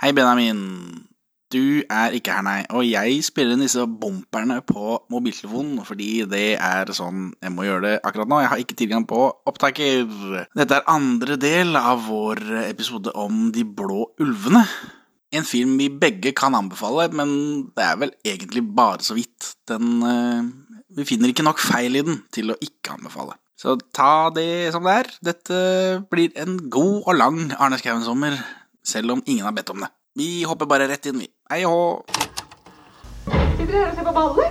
Hei, Benjamin. Du er ikke her, nei. Og jeg spiller inn disse bumperne på mobiltelefonen fordi det er sånn jeg må gjøre det akkurat nå. Jeg har ikke tilgang på opptaker. Dette er andre del av vår episode om De blå ulvene. En film vi begge kan anbefale, men det er vel egentlig bare så vidt. Den eh, Vi finner ikke nok feil i den til å ikke anbefale. Så ta det som det er. Dette blir en god og lang Arne Skouen-sommer, selv om ingen har bedt om det. Vi hopper bare rett inn, vi. Hei hå. Sitter dere her og ser på ballet?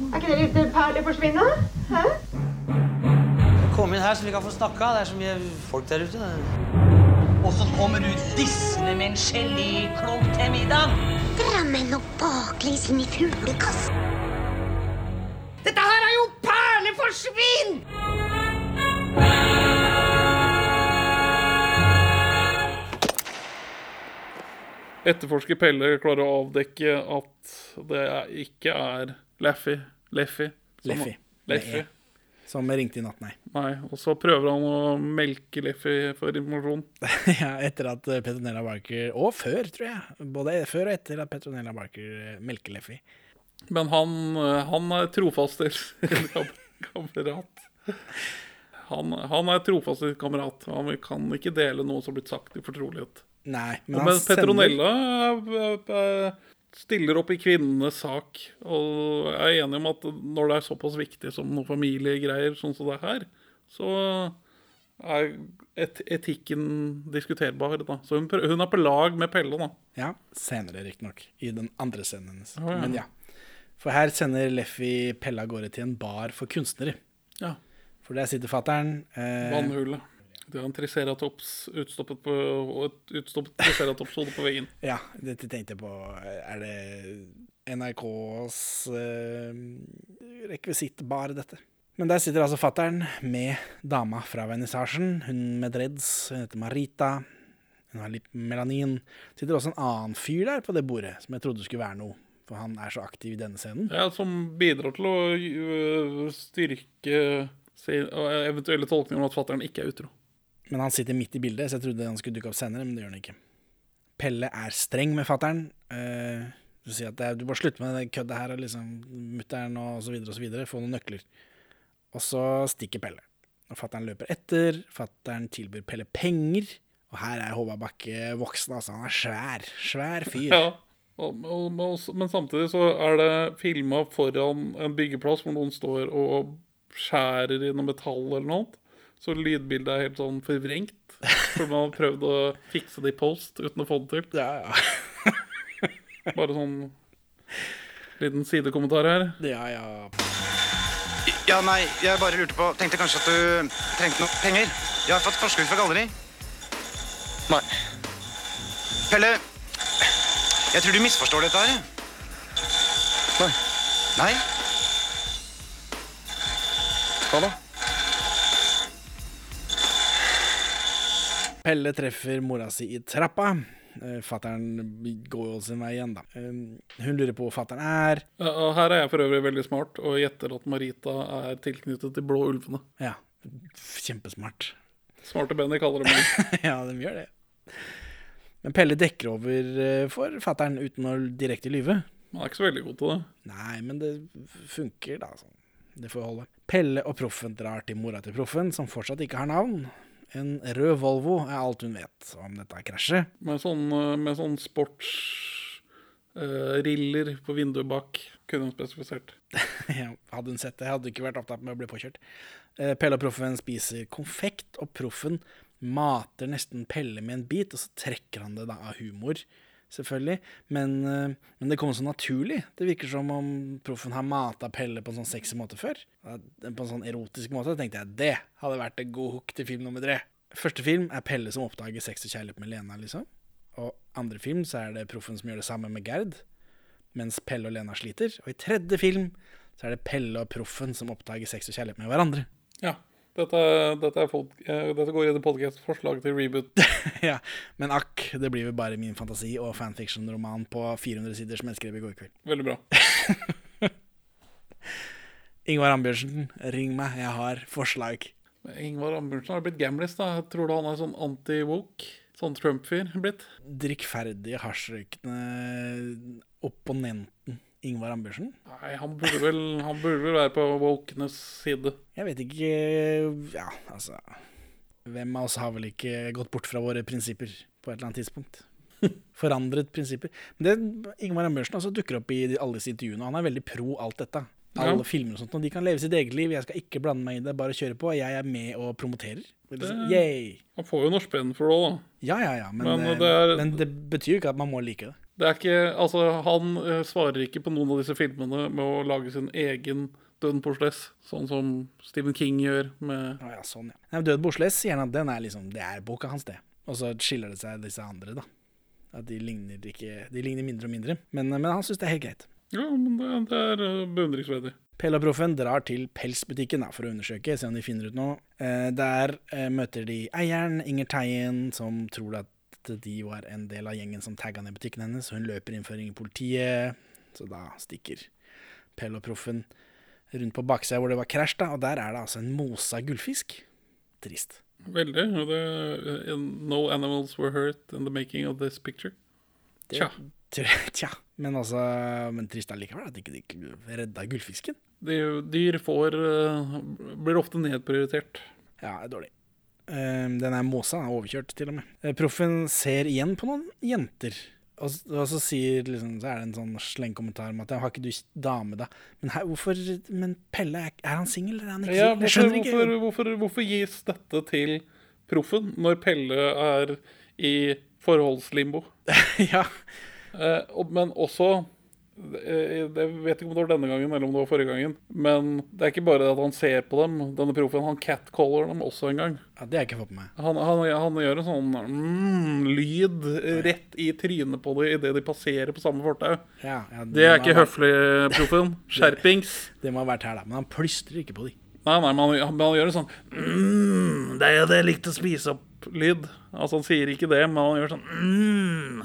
Er ikke det litt perleforsvinne? Hæ? Kom inn her så vi kan få snakka. Det er så mye folk der ute. Og så kommer du dissende med en geléklump til middag. Drammen og baklengs inn i fuglekassen. Dette her er jo perleforsvinn! Etterforsker Pelle klarer å avdekke at det er- ikke er Laffy. Leffy. Leffy. Leffy. Som ringte i natt, nei. Nei, og så prøver han å melke Leffy for informasjon. ja, etter at eh, Petronella Barker Og før, tror jeg. Både før og etter at Petronella Barker eh, melker Leffy. Men han, eh, han er trofast kamerat. Han, han er trofast kamerat. Han kan ikke dele noe som har blitt sagt i fortrolighet. Nei, men Men, Petronella sender- eh, stiller opp i kvinnenes sak, og er enig om at når det er såpass viktig som noen familiegreier, sånn som det er her, så er et etikken diskuterbar. Da. Så hun, hun er på lag med Pelle, da. Ja, senere riktignok. I den andre scenen hennes. Å, ja. Men ja. For her sender Leffy Pelle av gårde til en bar for kunstnere. Ja. For der sitter fatter'n. Eh, Vannhullet. Det er en triceratops utstoppet på, et utstoppet triceratopshode på veggen. ja, dette tenkte jeg på. Er det NRKs eh, rekvisittbar, dette? Men der sitter altså fatter'n med dama fra vernissasjen. Hun med dreads. Hun heter Marita. Hun har litt melanin. Sitter også en annen fyr der på det bordet, som jeg trodde skulle være noe. For han er så aktiv i denne scenen. Ja, som bidrar til å øh, styrke eventuelle tolkninger om at fattern ikke er utro. Men han sitter midt i bildet, så jeg trodde han skulle dukke opp senere, men det gjør han ikke. Pelle er streng med fatter'n. Uh, du sier at du bare slutter med det køddet her, og liksom mutter'n og så videre og så videre. Få noen nøkler. Og så stikker Pelle. Og fatter'n løper etter. Fatter'n tilbyr Pelle penger. Og her er Håvard Bakke voksen, altså. Han er svær. Svær fyr. Ja, og, og, og, men samtidig så er det filma foran en byggeplass hvor noen står og skjærer i noe metall eller noe. Så lydbildet er helt sånn forvrengt. For man har prøvd å fikse det i post uten å få det til. Ja, ja. Bare sånn liten sidekommentar her. Ja, ja. Ja, nei, jeg bare lurte på Tenkte kanskje at du trengte noe penger. Jeg har fått forskudd fra galleri. Nei. Pelle, jeg tror du misforstår dette her. Nei. Nei? Hva da? Pelle treffer mora si i trappa. Uh, Fattern går jo sin vei igjen, da. Eh, hun lurer på hvor fatter'n er. Ja, og her er jeg for øvrig veldig smart og gjetter at Marita er tilknyttet de blå ulvene. Ja, kjempesmart. Smarte Benny kaller det meg. ja, de gjør det. Men Pelle dekker over eh, for fatter'n uten å direkte lyve. Han er ikke så veldig god til det. Nei, men det funker, da. Altså. Det får holde. Pelle og Proffen drar til mora til Proffen, som fortsatt ikke har navn. En rød Volvo er alt hun vet om dette krasjet. Med sånn, eh, med sånn sportsriller på vinduet bak, kunne hun spesifisert. Hadde hun sett det, hadde hun ikke vært opptatt med å bli påkjørt. Uh, Pelle og Proffen spiser konfekt, og Proffen mater nesten Pelle med en bit, og så trekker han det da av humor, selvfølgelig. Men, eh, men det kommer så naturlig. Det virker som om Proffen har mata Pelle på en sånn sexy måte før. På en sånn erotisk måte. Tenkte jeg det hadde vært en god hook til film nummer tre. Første film er Pelle som oppdager sex og kjærlighet med Lena, liksom. Og andre film så er det Proffen som gjør det samme med Gerd, mens Pelle og Lena sliter. Og i tredje film så er det Pelle og Proffen som oppdager sex og kjærlighet med hverandre. Ja. Dette, dette, pod, eh, dette går i det podcast-forslag til reboot. ja, Men akk, det blir vel bare min fantasi og fanfiction-roman på 400 sider som jeg skrev i går kveld. Veldig bra. Ingvar Ambjørnsen, ring meg, jeg har forslag. Ingvar Ambjørnsen har blitt gamlis, da. Tror du han er sånn anti-woke? sånn Trump-fyr blitt. Drikkferdige, hasjrøykende opponenten Ingvar Ambjørsen? Nei, han burde vel, han burde vel være på wokenes side. Jeg vet ikke Ja, altså Hvem av oss har vel ikke gått bort fra våre prinsipper på et eller annet tidspunkt? Forandret prinsipper. Men det Ingvar Ambjørsen altså dukker opp i alle disse intervjuene, og han er veldig pro alt dette. Alle Ja. filmer og sånt, og de kan leve sitt eget liv. Jeg skal ikke blande meg i det, bare kjøre på. Jeg er med og promoterer. Det- Yay! Får jo noe penn for det òg, da. Ja, ja, ja, men, Men eh, det er- men det betyr jo ikke at man må like det. Det er ikke, altså Han eh, svarer ikke på noen av disse filmene med å lage sin egen Døden på sånn som Stephen King gjør med Å ja, sånn, ja. Nei, Død på Oslo sier han at den er liksom, det er boka hans, det. Og så skiller det seg disse andre, da. At de ligner ikke De ligner mindre og mindre. Men, men han syns det er helt greit. Ja, men det, det er eh, beundringsverdig. Pelaproffen Proffen drar til pelsbutikken da, for å undersøke, se om de finner ut noe. Eh, der eh, møter de eieren, Inger Teien, som tror at de var en del av gjengen som tagga ned butikken hennes. Hun løper innføring i politiet, så da stikker Pell og Proffen rundt på baksida hvor det var krasj, da, og der er det altså en mosa gullfisk. Trist. Veldig. og Det, no animals were hurt in the making of this picture. Tja. Det, Tja, men altså Men trist allikevel at de ikke redda gullfisken. Dyr får eh, blir ofte nedprioritert. Ja, det er dårlig. Eh, den er Måsa, den er overkjørt til og med. Eh, Proffen ser igjen på noen jenter. Og, og så sier liksom, så er det en sånn slengkommentar om at 'har ikke du dame', da? Men her, hvorfor Men Pelle, er, er han singel, eller er han ikke Ja? Jeg skjønner ikke. hvorfor, hvorfor, hvorfor gis dette til proffen når Pelle er i forholdslimbo? ja. Eh, men også Jeg vet ikke om det var denne gangen eller om det var forrige gangen. Men det er ikke bare at han ser på dem, denne proffen. Han catcaller dem også en gang. ja, det har jeg ikke fått med meg. Han, han, han gjør en sånn mm, lyd rett i trynet på dem idet de passerer på samme fortau. Ja, ja, Det er ikke vært- høflig, proffen. Skjerpings. Det må ha vært her, da. Men han plystrer ikke på dem. Nei, nei, men han, han gjør en sånn mm, Det er det jeg likte å spise opp-lyd. Altså, han sier ikke det, men han gjør sånn mm,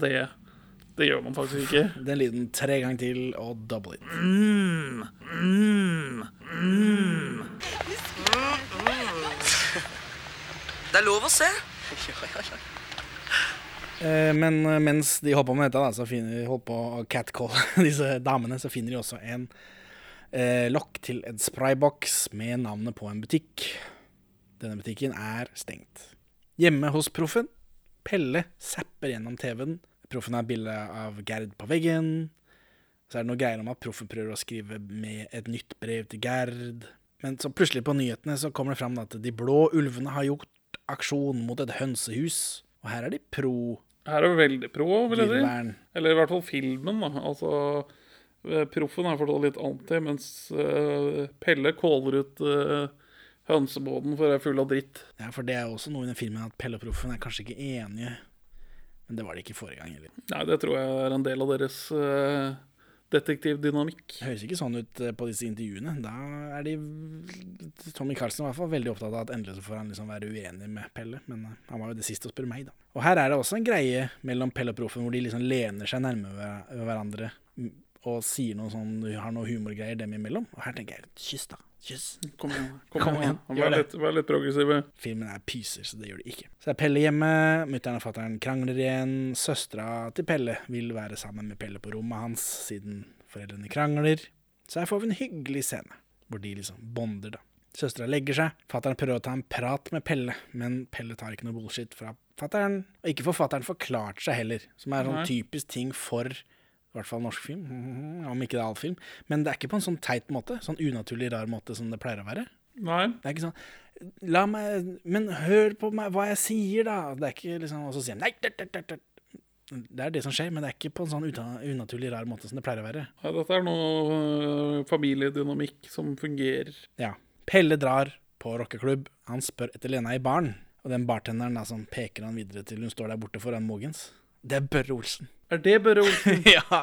det, det gjør man faktisk ikke. Den lyden tre ganger til, og double it. Mm, mm, mm. Det er lov å se. Eh, Men eh, mens de holder på med dette, da, så finner, de, holdt på å catcalle disse damene, så finner de også en eh, lokk til en sprayboks med navnet på en butikk. Denne butikken er stengt. Hjemme hos Proffen, Pelle zapper gjennom TV-en. Proffen har bilde av Gerd på veggen. Så er det noe greier om at Proffen prøver å skrive med et nytt brev til Gerd. Men så plutselig på nyhetene så kommer det fram at de blå ulvene har gjort aksjon mot et hønsehus. Og her er de pro Her er veldig pro, vil jeg si. Eller i hvert fall filmen, da. Altså, eh, proffen er fortsatt litt anti, mens uh, Pelle caller ut uh, hønsebåten for være full av dritt. Ja, for det er også noe i den filmen at Pelle og Proffen er kanskje ikke enige. Men det var det ikke forrige gang heller. Nei, det tror jeg er en del av deres uh, detektivdynamikk. Det høres ikke sånn ut eh, på disse intervjuene. Da er de Tommy Carlsen i hvert fall veldig opptatt av at endelig så får han liksom være uenig med Pelle. Men eh, han var jo det siste å spørre meg, da. Og her er det også en greie mellom Pelle og Proffen hvor de liksom lener seg nærme hver- hverandre og sier noe sånn Har noe humorgreier dem imellom. Og her tenker jeg kyss, da. Kyss. Kom igjen. Kom, Kom igjen. igjen, Vær litt, vær litt progressive. Filmen er pyser, så det gjør det ikke. Så er Pelle hjemme, mutter'n og fatter'n krangler igjen. Søstera til Pelle vil være sammen med Pelle på rommet hans, siden foreldrene krangler. Så her får vi en hyggelig scene, hvor de liksom bonder, da. Søstera legger seg, fatter'n prøver å ta en prat med Pelle, men Pelle tar ikke noe bullshit fra fatter'n. Og ikke får fatter'n forklart seg heller, som er sånn typisk ting for i hvert fall norsk film, om ikke det er all film. Men det er ikke på en sånn teit måte, sånn unaturlig rar måte som det pleier å være. Nei. Det er ikke sånn La meg Men hør på meg, hva jeg sier, da. Det er ikke liksom Og så sier han nei, det, er det som skjer, men det er ikke på en sånn unaturlig rar måte som det pleier å være. Ja, dette er noe øh, familiedynamikk som fungerer. Ja. Pelle drar på rockeklubb. Han spør etter Lena i baren. Og den bartenderen da som peker han videre til hun står der borte foran Mogens. Det er Børre Olsen. Er det Børre Olsen? ja!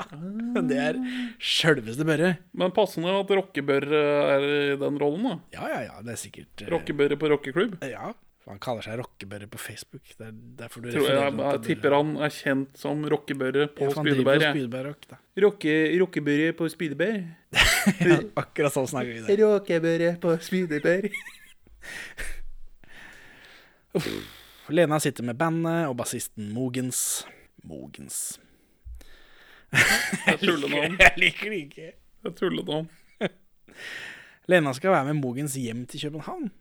Det er sjølveste Børre. Men passende at rockebørre er i den rollen, da. Ja, ja, ja. Det er sikkert uh... Rockebørre på rockeklubb. Ja. Han kaller seg Rockebørre på Facebook. Det er derfor du Tror jeg, jeg, jeg, tipper han er kjent som rockebørre på Spydeberg. da. Rocke, rockebørre på Spydeberg. Ja, akkurat sånn snakker vi det. Rockebørre på Spydeberg. Lena sitter med bandet og bassisten Mogens. Mogens. Det er tullenavn. Jeg liker det ikke. Jeg er tullenavn. Lena skal være med Mogens hjem til København.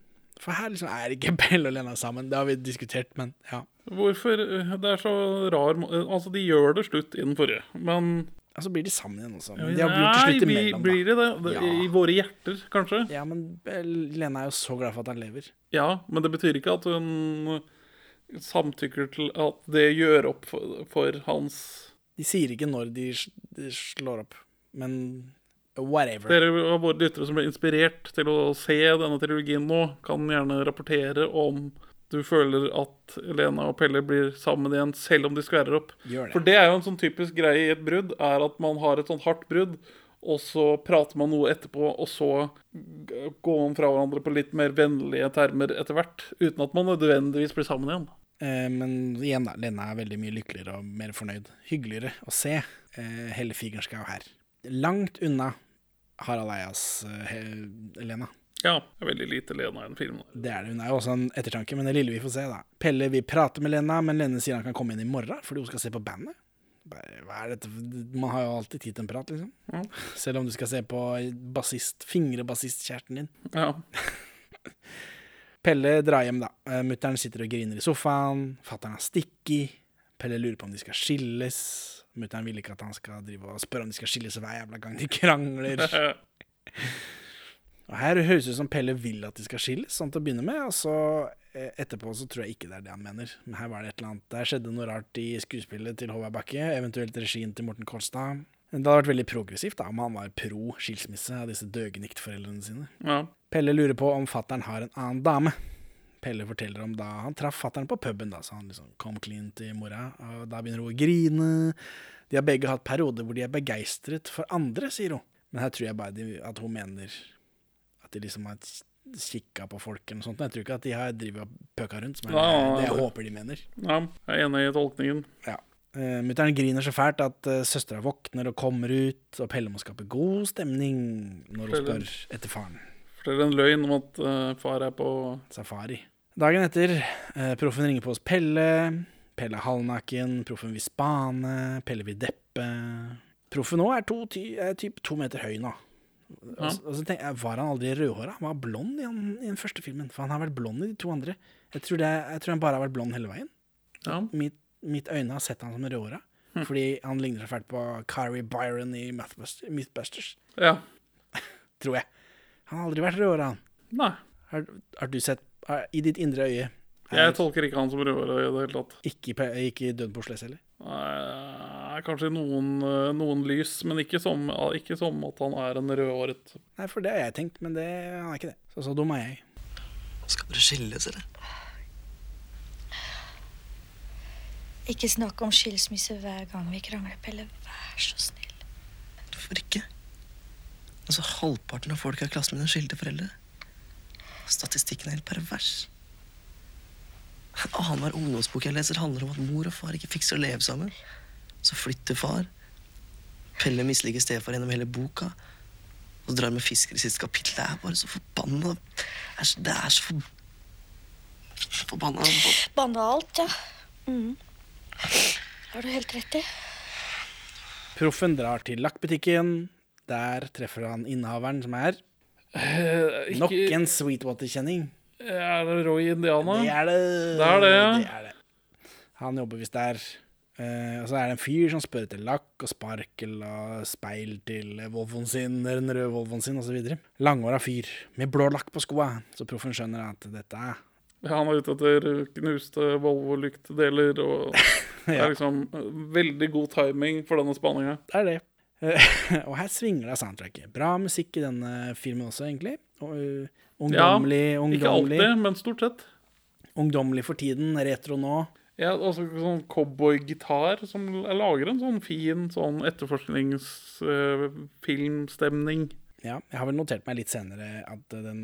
For her liksom er ikke Bell og Lena sammen. Det har vi diskutert, men ja. Hvorfor eh, Det er så rar Altså, de gjør det slutt i den forrige, men Og så blir de sammen igjen også. Men de har gjort det slutt imellom, blir de det? det? Ja. I våre hjerter, kanskje? Ja, men eh, Lena er jo så glad for at han lever. Ja, men det betyr ikke at hun samtykker til at det gjør opp for, for hans De sier ikke når de, de slår opp, men whatever. Dere av våre lyttere som ble inspirert til å se denne trilogien nå, kan gjerne rapportere om du føler at Lena og Pelle blir sammen igjen selv om de skværer opp. Det. For det er jo en sånn typisk greie i et brudd, er at man har et sånn hardt brudd, og så prater man noe etterpå, og så går man fra hverandre på litt mer vennlige termer etter hvert, uten at man nødvendigvis blir sammen igjen. Eh, men igjen, da. Lena er veldig mye lykkeligere og mer fornøyd. Hyggeligere å se eh, Helle Figenschou her. Langt unna Harald Eias eh, Lena. Ja, det er veldig lite Lena i den filmen. Det er det. Hun er jo også en ettertanke, men det lille vi får se, da. Pelle vil prate med Lena, men Lene sier han kan komme inn i morgen fordi hun skal se på bandet. Hva er dette? Man har jo alltid tid til en prat, liksom. Ja. Selv om du skal se på bassist, fingre bassistkjæresten din. Ja. Pelle drar hjem, da. Eh, Mutter'n sitter og griner i sofaen. Fatter'n er sticky. Pelle lurer på om de skal skilles. Mutter'n vil ikke at han skal drive og spørre om de skal skilles hver jævla gang de krangler. Og Her høres det ut som Pelle vil at de skal skilles, sånn til å begynne med. Og så eh, etterpå så tror jeg ikke det er det han mener. Men her var det et eller annet Der skjedde noe rart i skuespillet til Håvard Bakke, eventuelt regien til Morten Kolstad. Det hadde vært veldig progressivt da, om han var pro skilsmisse av disse døgeniktforeldrene sine. ja. Pelle lurer på om fattern har en annen dame. Pelle forteller om da han traff fattern på puben, da, så han liksom kom clean til mora. Og da begynner hun å grine. De har begge hatt perioder hvor de er begeistret for andre, sier hun. Men her tror jeg bare de, at hun mener at de liksom har kikka på folk eller noe sånt. Jeg tror ikke at de har drevet og pøka rundt, som er ja, det jeg håper de mener. ja. Jeg er enig i tolkningen. Ja. Uh, Mutter'n griner så fælt at uh, søstera våkner og kommer ut, og Pelle må skape god stemning når hun spør etter faren. Forteller en løgn om at eh, far er på Safari. Dagen etter, eh, proffen ringer på hos Pelle. Pelle er halvnaken, proffen vil spane, Pelle vil deppe. Proffen nå er, to, er typ to meter høy nå. Og, så- og så tenker jeg, Var han aldri rødhåra? Han var blond i, han, i den første filmen. For han har vært blond i de to andre. Jeg tror, det, jeg tror han bare har vært blond hele veien. Ja. Mitt, mitt øyne har sett han som rødhåra. Fordi han ligner så fælt på Kari Byron i Mythbusters, ja. tror jeg. Han har aldri vært rødhåra, han. Nei. Har, har du sett har, I ditt indre øye Jeg tolker ikke han som rødhåra i det hele tatt. Ikke, pe- ikke i Døden på Oslo heller? Nei, kanskje noen, eh, noen lys, men ikke som, ikke som at han er en rødhåret. Nei, for det har jeg tenkt, men det, han er ikke det. Så så dum er jeg. Skal dere skilles, eller? Ikke snakk om skilsmisse hver gang vi krangler, Pelle. Vær så snill. Hvorfor ikke? Altså, Halvparten av folk i klassen min er skilte foreldre. Statistikken er helt pervers. Annenhver ungdomsbok jeg leser, handler om at mor og far ikke fikser å leve sammen. Så flytter far. Pelle misliker stefar gjennom hele boka. Og drar med fisker i siste kapittel. Det er bare så forbanna Det er så, det er så for... forbanna Banalt, ja. Mm. Har du helt rett i. Proffen drar til lakkbutikken. Der treffer han innehaveren, som er nok ikke- en Sweetwater-kjenning. Er det Roy Indiana? Det er det. Det er det, ja. Det er det. Han jobber visst der. Uh, og så er det en fyr som spør etter lakk og sparkel og speil til Volvoen sin, den røde Volvoen sin osv. Langhåra fyr med blå lakk på skoa, så proffen skjønner at dette er Ja, han er ute etter knuste Volvo-lyktdeler, og det er liksom eh, veldig god timing for denne spaninga. Det er det. Eh, og her svinger det av soundtracket. Bra musikk i denne filmen også, egentlig. Og, uh, ungdommelig, Ikke ungdommelig, alltid, men stort sett. ungdommelig for tiden, retro nå. Ja, altså sånn cowboygitar som lager en sånn fin sånn etterforskningsfilmstemning. Ja, jeg har vel notert meg litt senere at eh, den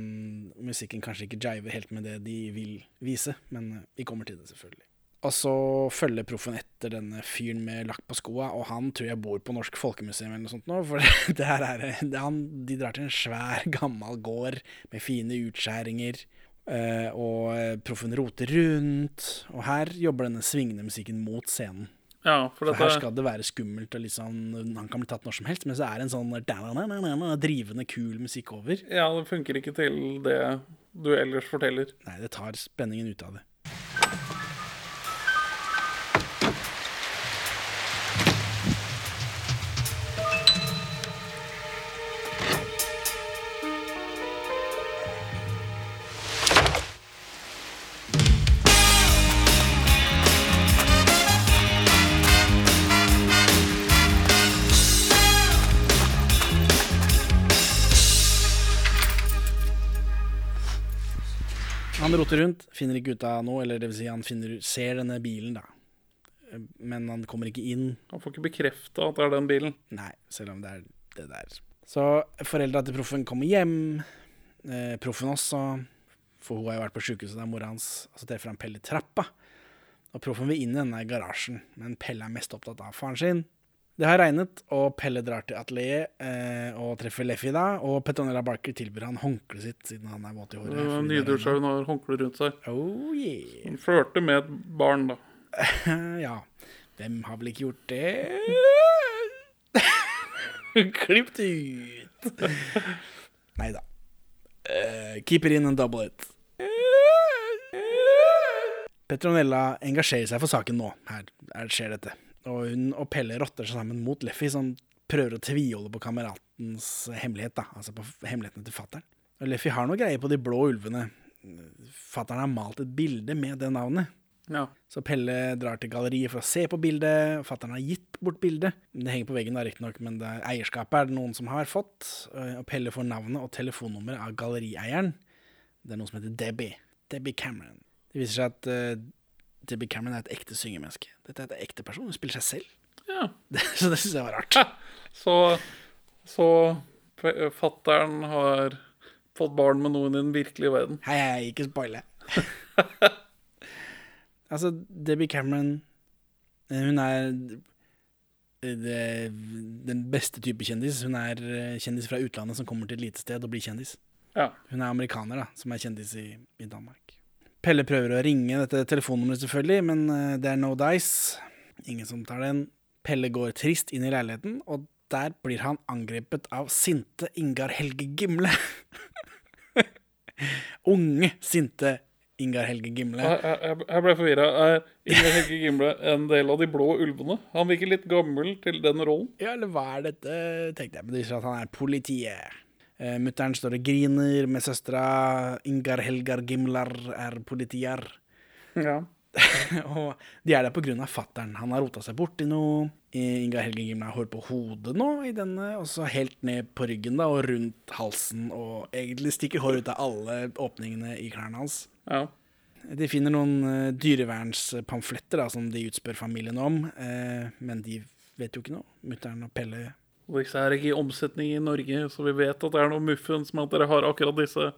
musikken kanskje ikke jiver helt med det de vil vise, men eh, vi kommer til det, selvfølgelig. Og så følger proffen etter denne fyren med lakk på skoa, og han tror jeg bor på Norsk Folkemuseum eller noe sånt nå, for det her er det, han, De drar til en svær, gammel gård med fine utskjæringer. Eh, og eh, proffen roter rundt. Og her jobber denne svingende musikken mot scenen. Ja, for For her skal det være skummelt, og liksom, han kan bli tatt når som helst, men så er det en sånn drivende, kul musikk over. Ja, det funker ikke til det du ellers forteller. Nei, det tar spenningen ut av det. Roter rundt, finner ikke ut av noe, eller det vil si han finner, ser denne bilen, da. Men han kommer ikke inn. Han får ikke bekrefta at det er den bilen. Nei, selv om det er det der. Så foreldra til proffen kommer hjem. Eh, proffen også, for hun har jo vært på sjukehuset er mora hans. Og så treffer han Pelle i trappa. Og proffen vil inn i denne garasjen, men Pelle er mest opptatt av faren sin. Det har regnet, og Pelle drar til atelieret eh, og treffer Leffy da. Og Petronella Barker tilbyr han håndkleet sitt, siden han er våt i håret. fordi det seg, hun har håndkle rundt seg. Oh yeah. Hun flørter med et barn, da. ja. Hvem har vel ikke gjort det? Klipp det ut. Nei da. Uh, keep it in and double it. Petronella engasjerer seg for saken nå. Her, her skjer dette. Og hun og Pelle rotter seg sammen mot Leffy, som prøver å tviholde på kameratens hemmelighet. da, Altså på hemmelighetene til fattern. Leffy har noe greie på de blå ulvene. Fattern har malt et bilde med det navnet. Ja. Så Pelle drar til galleriet for å se på bildet. Fattern har gitt bort bildet. Det henger på veggen, da, riktignok, men det er, eierskapet er det noen som har fått. Og Pelle får navnet og telefonnummeret av gallerieieren. Det er noen som heter Debbie. Debbie Cameron. Det viser seg at eh, Debbie Cameron er et ekte syngemenneske. Dette er et ekte person. Hun spiller seg selv. Ja. så det syns jeg var rart. Så, så fattern har fått barn med noen i den virkelige verden. Hei, hei, ikke spoile. altså, Debbie Cameron eh, Hun er det, den beste type kjendis. Hun er eh, kjendis fra utlandet som kommer til et lite sted og blir kjendis. Ja. Hun er amerikaner, da, som er kjendis i, i Danmark. Pelle prøver å ringe dette telefonnummeret, selvfølgelig, men eh, det er no dice. Ingen som tar den. Pelle går trist inn i leiligheten, og der blir han angrepet av sinte Ingar Helge Gimle. Unge, sinte Ingar Helge Gimle. Jeg, ble forvirra. Er Inger Helge Gimle en del av de blå ulvene? Han virker litt gammel til den rollen. Ja, eller hva er dette, tenkte jeg. Men det viser at han er politiet. Uh, Mutter'n står og griner med søstera. Ingar Helgar Gimlar er politier. Ja. og de er der av fattern. Han har rota seg borti noe. I- Ingar Helgar Gimlar har hår på hodet nå, i denne, og så helt ned på ryggen da, og rundt halsen. Og egentlig stikker hår ut av alle åpningene i klærne hans. Ja. De finner noen uh, dyrevernspamfletter da, som de utspør familien om, eh, men de vet jo ikke noe. Mutter'n og Pelle Og disse er ikke i omsetning i Norge, så vi vet at det er noe muffens med at dere har akkurat disse.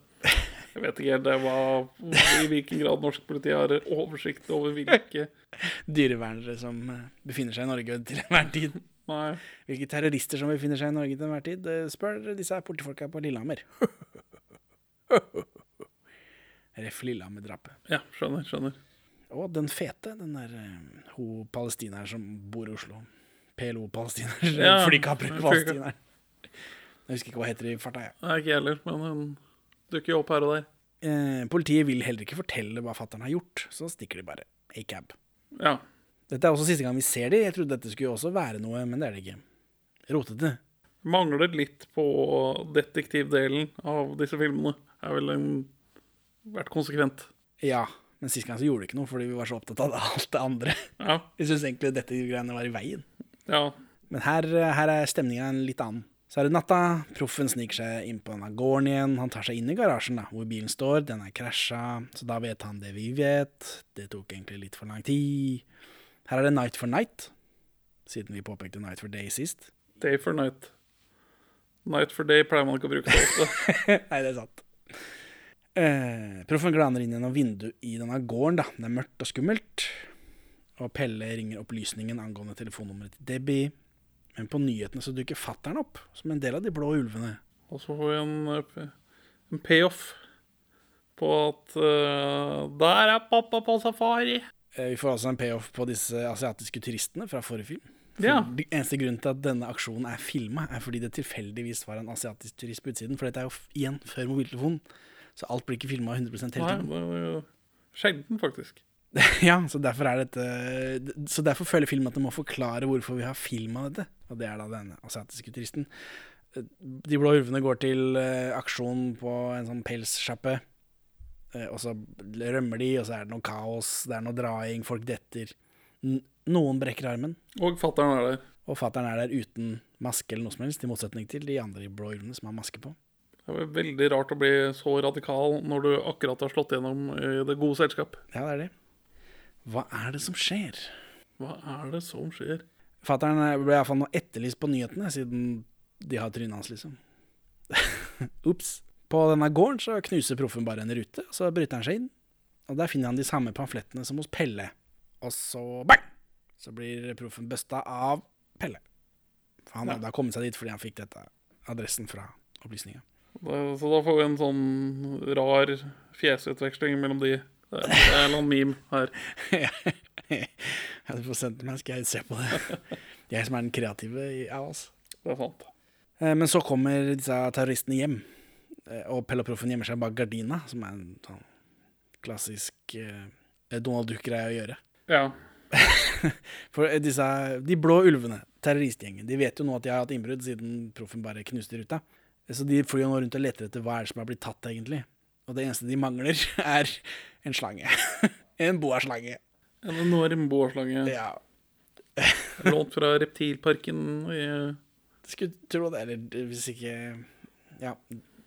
Jeg vet ikke helt det var, i hvilken grad norsk politi har oversikt over hvilke dyrevernere som eh, befinner seg i Norge til enhver tid. Nei. Hvilke terrorister som befinner seg i Norge til enhver tid, eh, spør disse politifolka på Lillehammer. Ref. Lillehammer-drapet. Ja, skjønner. skjønner. Og den fete, den der eh, hun palestineren som bor i Oslo. PLO-palestiner. Ja, Flikapre-palestineren. Jeg husker ikke hva heter i farta, jeg. Nei, ikke heller, men hun dukker jo opp her og der. Eh, politiet vil heller ikke fortelle hva fattern har gjort, så stikker de bare. A-cab. Ja. Dette er også siste gang vi ser de. Jeg trodde dette skulle også være noe, men det er det ikke. Rotete. Mangler litt på detektivdelen av disse filmene. Er vel en vært konsekvent. Ja, men sist gang så gjorde det ikke noe, fordi vi var så opptatt av alt det andre. Ja. Vi syns egentlig dette greiene var i veien. Ja. Men her, her er stemninga litt annen. Så er det natta. Proffen sniker seg inn på denne gården igjen. Han tar seg inn i garasjen da, hvor bilen står. Den er krasja, så da vet han det vi vet. Det tok egentlig litt for lang tid. Her er det Night for Night, siden vi påpekte Night for Day sist. Day for night. Night for day pleier man ikke å bruke så ofte. Nei, det er sant. Eh, proffen glaner inn gjennom vinduet i denne gården. da. Det er mørkt og skummelt. Og Pelle ringer opplysningen angående telefonnummeret til Debbie. Men på nyhetene så dukker fattern opp, som en del av de blå ulvene. Og så får vi en, eh, en payoff på at uh, der er pappa på safari. Eh, Vi får altså en payoff på disse asiatiske turistene fra forrige film. For Ja. Eneste grunnen til at denne aksjonen er filma, er fordi det tilfeldigvis var en asiatisk turist på utsiden. For dette er jo igjen før mobiltelefonen, så alt blir ikke filma 100 hele Nei, det var jo sjelden, faktisk. ja, så derfor er dette Så derfor føler filmen at den må forklare hvorfor vi har filma dette. Og det er da denne asiatiske turisten. Eh, De blå ulvene går til eh, aksjon på en sånn pelssjappe. Eh, og så rømmer de, og så er det noe kaos, det er noe draing, folk detter. N noen brekker armen. Og fattern er der. Og fattern er der uten maske eller noe som helst, i motsetning til de andre blå ulvene som har maske på. Det er veldig rart å bli så radikal når du akkurat har slått gjennom i det gode selskap. Ja, det er det. Hva er det som skjer? Hva er det som skjer? Fattern ble iallfall nå etterlyst på nyhetene, siden de har trynet hans, liksom. Ops. På denne gården så knuser proffen bare en rute, og så bryter han seg inn. Og der finner han de samme pamflettene som hos Pelle. Og så bang! Så blir proffen busta av Pelle. For han hadde kommet seg dit fordi han fikk dette adressen fra opplysninga. Så da får vi en sånn rar fjesutveksling mellom de. Det er det er en meme her. Ja, du får sendt det meg, skal jeg se på det. Jeg som er den kreative av oss. Det er sant. Eh, Men så kommer disse terroristene hjem, eh, og Pelloproffen gjemmer seg bak gardina, som er en sånn klassisk eh, Donald Duck-greie å gjøre. Ja. For disse, de blå ulvene, terroristgjengen, de vet jo nå at de har hatt innbrudd siden Proffen bare knuste ruta. Så de flyr nå rundt og leter etter hva er det som har blitt tatt, egentlig. Og det eneste de mangler, er en slange. en boaslange. En enorm boaslange. Ja. Lånt fra reptilparken i Skulle tro det, eller hvis ikke Ja.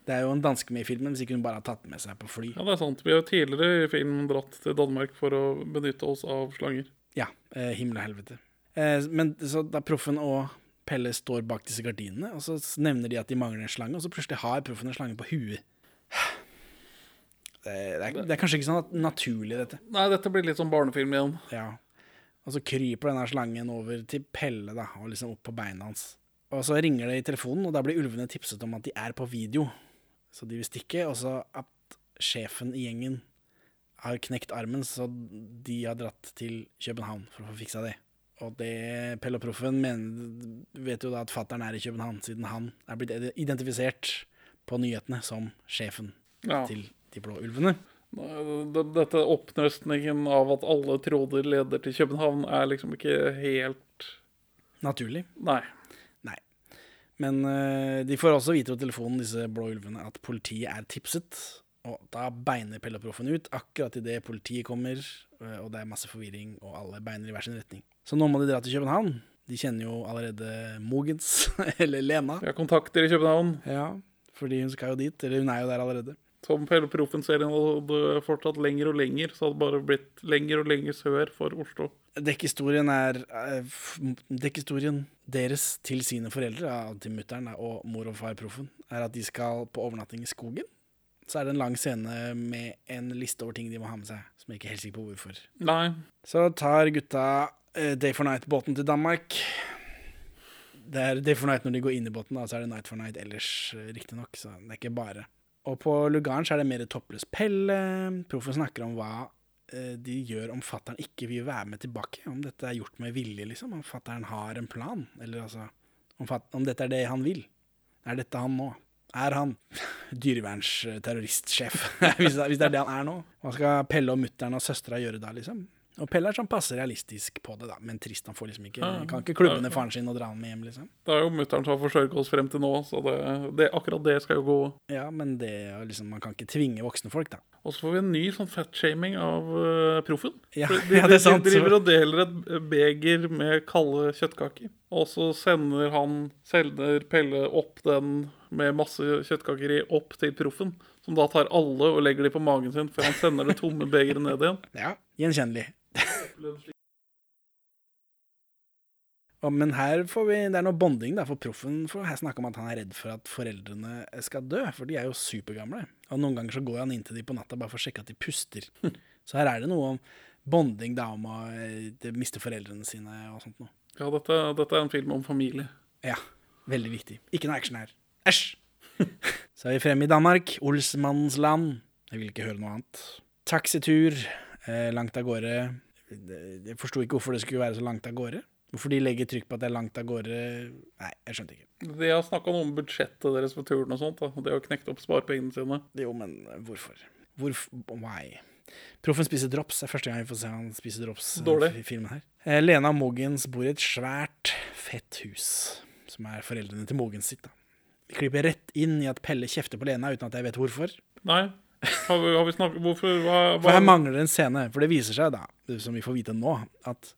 Det er jo en danske med i filmen, hvis ikke hun bare har tatt med seg på fly. Ja, det er sant. Vi har jo tidligere i filmen dratt til Danmark for å benytte oss av slanger. Ja. Eh, himmel og helvete. Eh, men så da Proffen og Pelle står bak disse gardinene, og så nevner de at de mangler en slange, og så plutselig har Proffen en slange på huet. Det, er, det er kanskje ikke sånn at naturlig, dette. Nei, dette blir litt sånn barnefilm igjen. Ja. Og så kryper denne slangen over til Pelle, da, og liksom opp på beina hans. Og så ringer det i telefonen, og da blir ulvene tipset om at de er på video. Så de vil stikke, og så at sjefen i gjengen har knekt armen, så de har dratt til København for å få fiksa det. Og det Pelle og Proffen vet jo da at fattern er i København, siden han er blitt identifisert på nyhetene som sjefen Ja. til de blå ulvene. Dette oppnøstningen av at alle tråder leder til København, er liksom ikke helt Naturlig. Nei. Nei. Men uh, de får også vite på telefonen, disse blå ulvene, at politiet er tipset. Og da beiner Pelle og Proffen ut, akkurat idet politiet kommer, eh, og det er masse forvirring, og alle beiner i hver sin retning. Så nå må de dra til København. De kjenner jo allerede Mogens, eller Lena. Vi har kontakter i København. Ja, fordi hun skal jo dit, eller hun er jo der allerede. Som hele Proffen-serien hadde fortsatt lenger og lenger, så hadde det bare blitt lenger og lenger sør for Oslo. Dekkhistorien er eh, Dekkhistorien deres til sine foreldre, til mutter'n og mor og far Proffen, er at de skal på overnatting i skogen. Så er det en lang scene med en liste over ting de må ha med seg, som jeg ikke er helt sikker på hvorfor. Nei. Så tar gutta eh, Day for Night-båten til Danmark. Det er Day for Night når de går inn i båten, da, så er det Night for Night ellers, eh, riktignok. Så det er ikke bare. Og på lugaren så er det mer toppløs Pelle. Proffen snakker om hva eh, de gjør om fattern ikke vil være med tilbake. Om dette er gjort med vilje, liksom. Om fattern har en plan. Eller altså om, om dette er det han vil. Er dette han nå? Er han dyrevernsterroristsjef? hvis, hvis det er det han er nå. Hva skal Pelle og mutter'n og søstera gjøre da, liksom? Og Pelle er sånn passe realistisk på det, da. Men trist, han får liksom ikke Ja. Kan ikke klubbe ned faren sin og dra han med hjem, liksom. Det er jo mutter'n som har forsørget oss frem til nå, så det, det, akkurat det skal jo gå. Ja, men det liksom Man kan ikke tvinge voksne folk, da. Og så får vi en ny sånn fatshaming av uh, proffen. Ja, de, ja, det er sant, de driver og deler et beger med kalde kjøttkaker. Og så sender han, selger Pelle opp den med masse kjøttkaker i opp til proffen. Som da tar alle og legger de på magen sin før han sender det tomme begeret ned igjen. Ja, Gjenkjennelig. Men her får vi, det er noe bonding, da, for proffen for her snakker om at han er redd for at foreldrene skal dø, for de er jo supergamle. Og noen ganger så går han inn til de på natta bare for å sjekke at de puster. Så her er det noe om bonding, da, om å eh, miste foreldrene sine og sånt noe. Ja, dette, dette er en film om familie. Ja, veldig viktig. Ikke noe action her. Æsj! Så er vi fremme i Danmark. Olsmannens land. Jeg vil ikke høre noe annet. Taxitur eh, langt av gårde. Jeg forsto ikke hvorfor det skulle være så langt av gårde. Hvorfor de legger trykk på at det er langt av gårde Nei, jeg skjønte ikke. De har snakka noe om budsjettet deres på turen og sånt. da. Det har knekt opp sparepengene sine. Jo, men hvorfor? Hvorfor Why? Proffen spiser drops. Det er første gang vi får se han spise drops eh, Dårlig. i filmen her. Eh, Lena og Mogens bor i et svært, fett hus, som er foreldrene til Mogens sitt. da. Vi klipper rett inn i at Pelle kjefter på Lena uten at jeg vet hvorfor. Nei. Har vi, har vi snakket Hvorfor? Hva, For her mangler det en scene, for det viser seg da, som vi får vite nå, at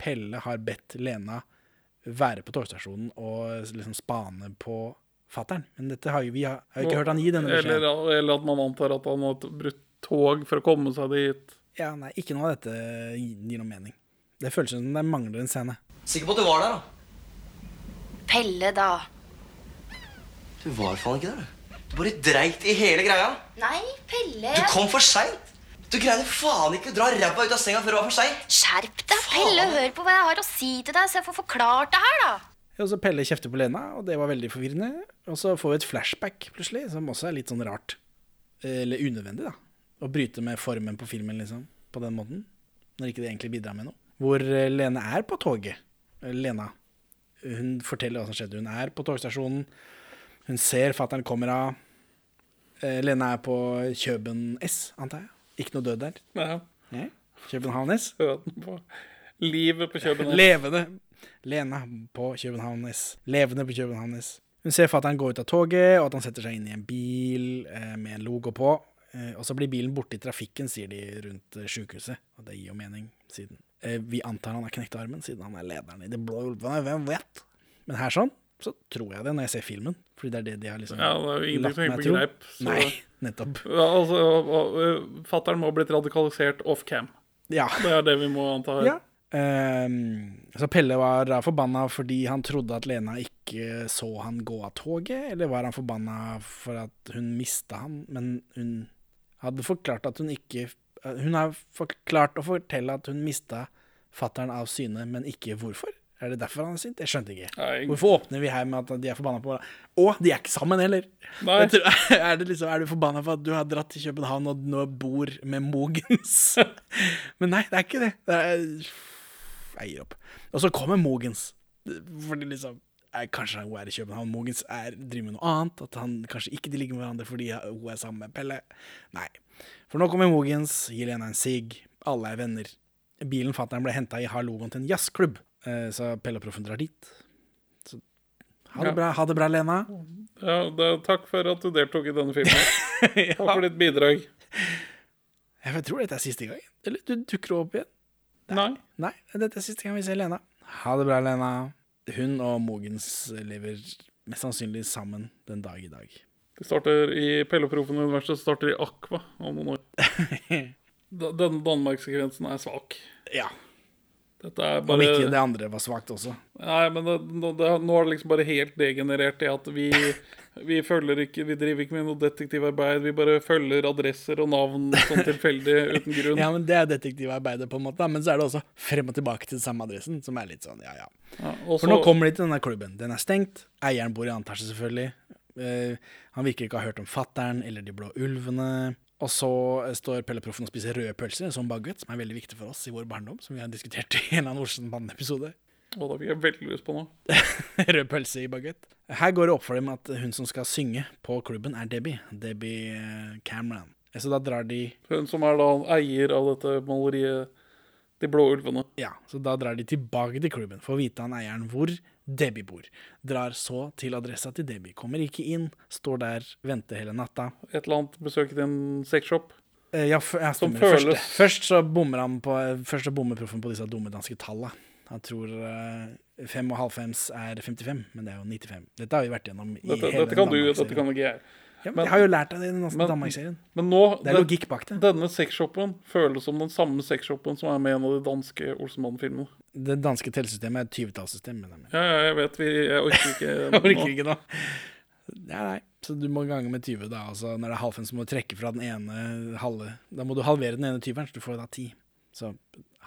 Pelle har bedt Lena være på togstasjonen og liksom spane på fattern. Men dette har jo vi har, har jo ikke hørt han gi denne eller, beskjeden. eller at man antar at han har brutt tog for å komme seg dit. Ja, nei, ikke noe av dette gir noe mening. Det føles som det mangler en scene. Sikker på at du var der, da? Pelle, da. Du var faen ikke der, du. Du bare dreit i hele greia. Nei, Pelle. Du kom for seint. Du greide faen ikke å dra ræva ut av senga før det var for seint. Skjerp deg, Pelle. Hør på hva jeg har å si til deg, så jeg får forklart det her, da. Og så Pelle kjefter på Lena, og det var veldig forvirrende. Og så får vi et flashback plutselig, som også er litt sånn rart. Eller unødvendig, da. Å bryte med formen på filmen, liksom. På den måten. Når ikke det egentlig bidrar med noe. Hvor eh, Lene er på toget. Lena. Hun forteller hva som skjedde. Hun er på togstasjonen. Hun ser fattern kommer av. Eh, Lene er på Kjøben S, antar jeg. Ikke noe død der. Ja. Ja. København S. På livet på København. Levende. Lena på København S. Levende på København S. Hun ser fatter'n gå ut av toget, og at han setter seg inn i en bil eh, med en logo på. Eh, og så blir bilen borte i trafikken, sier de rundt eh, sjukehuset. Og det gir jo mening, siden Vi antar han har knekt armen, siden han er lederen i De blå ulvene. Hvem vet? Men her sånn, så tror jeg det når jeg ser filmen. Fordi det er det de har liksom Ja, det er jo ingenting latt meg til tro. greip. så- Nei, nettopp. Ja, altså, Fattern må ha blitt radikalisert off cam. Ja. Det er det vi må anta her. Ja. Um, så Pelle var forbanna fordi han trodde at Lena ikke så han gå av toget, eller var han forbanna for at hun mista han, men hun hadde forklart at hun ikke Hun har forklart å fortelle at hun mista fattern av syne, men ikke hvorfor. Er det derfor han er sint? Jeg skjønte ikke. Nei. Hvorfor åpner vi her med at de er forbanna på hverandre? Og de er ikke sammen heller! Tror, er, det liksom, er du forbanna for at du har dratt til København og nå bor med Mogens? Men nei, det er ikke det. det er, jeg gir opp. Og så kommer Mogens. Fordi liksom er, Kanskje hun er i København. Mogens er, driver med noe annet. At han kanskje ikke de ligger med hverandre fordi hun er sammen med Pelle. Nei. For nå kommer Mogens, gir Lena en sigg. Alle er venner. Bilen fatter'n ble henta i har til en jazzklubb, så Pelleproffen drar dit. Så ha det Ja. bra, ha det bra, Lena. Ja, da, takk for at du deltok i denne filmen. Takk for ditt bidrag. Jeg tror dette er siste gang. Eller du dukker opp igjen. Nei. Nei, dette er siste gang vi ser Lena. Ha det bra, Lena. Hun og Mogens lever mest sannsynlig sammen den dag i dag. De starter i Pelleproffen og Proffen-universet starter i Aqua om noen år. Denne Danmark-sekvensen er svak. Ja. Er Om ikke det andre var svakt også. Nei, men det, nå- det, nå er det liksom bare helt degenerert Det at vi, vi følger ikke Vi driver ikke med noe detektivarbeid. Vi bare følger adresser og navn sånn tilfeldig uten grunn. Ja, men Det er detektivarbeidet, på en måte. Men så er det også frem og tilbake til samme adressen, som er litt sånn, ja ja. Ja, også... For nå kommer de til denne klubben. Den er stengt. Eieren bor i annen etasje, selvfølgelig. Uh, han virker ikke å ha hørt om fattern eller De blå ulvene. Og så eh, står Pelle Proffen og spiser røde pølser, som sånn baguett, som er veldig viktig for oss i vår barndom, som vi har diskutert i en eller annen Olsenbanden-episode. Og da fikk jeg veldig lyst på noe. Rød pølse i baguett. Her går det opp for dem at hun som skal synge på klubben, er Debbie. Debbie eh, Cameron. Så da drar de Hun som er da eier av dette maleriet De blå ulvene. Ja, så da drar de tilbake til klubben for å vite han eieren hvor Debbie bor. Drar så til adressa til Debbie. Kommer ikke inn, står der, venter hele natta. Et eller annet besøk til en sexshop. Eh, Ja, jeg Som stemmer. Først, først så bommer han på Først så bommer proffen på disse dumme danske tallene. Han tror uh, fem og halvfems er 55, men det er jo 95. Dette har vi vært gjennom i Dette, hele dette kan du, dette kan ikke jeg. Ja, men jeg har jo lært av det i den norske Danmark-serien. Men nå Det er den- logikk bak det. Denne sexshopen føles som den samme sexshopen som er med i en av de danske Olsenmann-filmene. Det danske tellesystemet er et 20-tallssystem. Ja, ja, jeg vet. Vi, jeg orker ikke Jeg orker ikke nå. Nei, nei. Så du må gange med 20, da. Altså, når det er halvfem, så må du trekke fra den ene halve. Da må du halvere den ene tyveren, så du får da 10. Så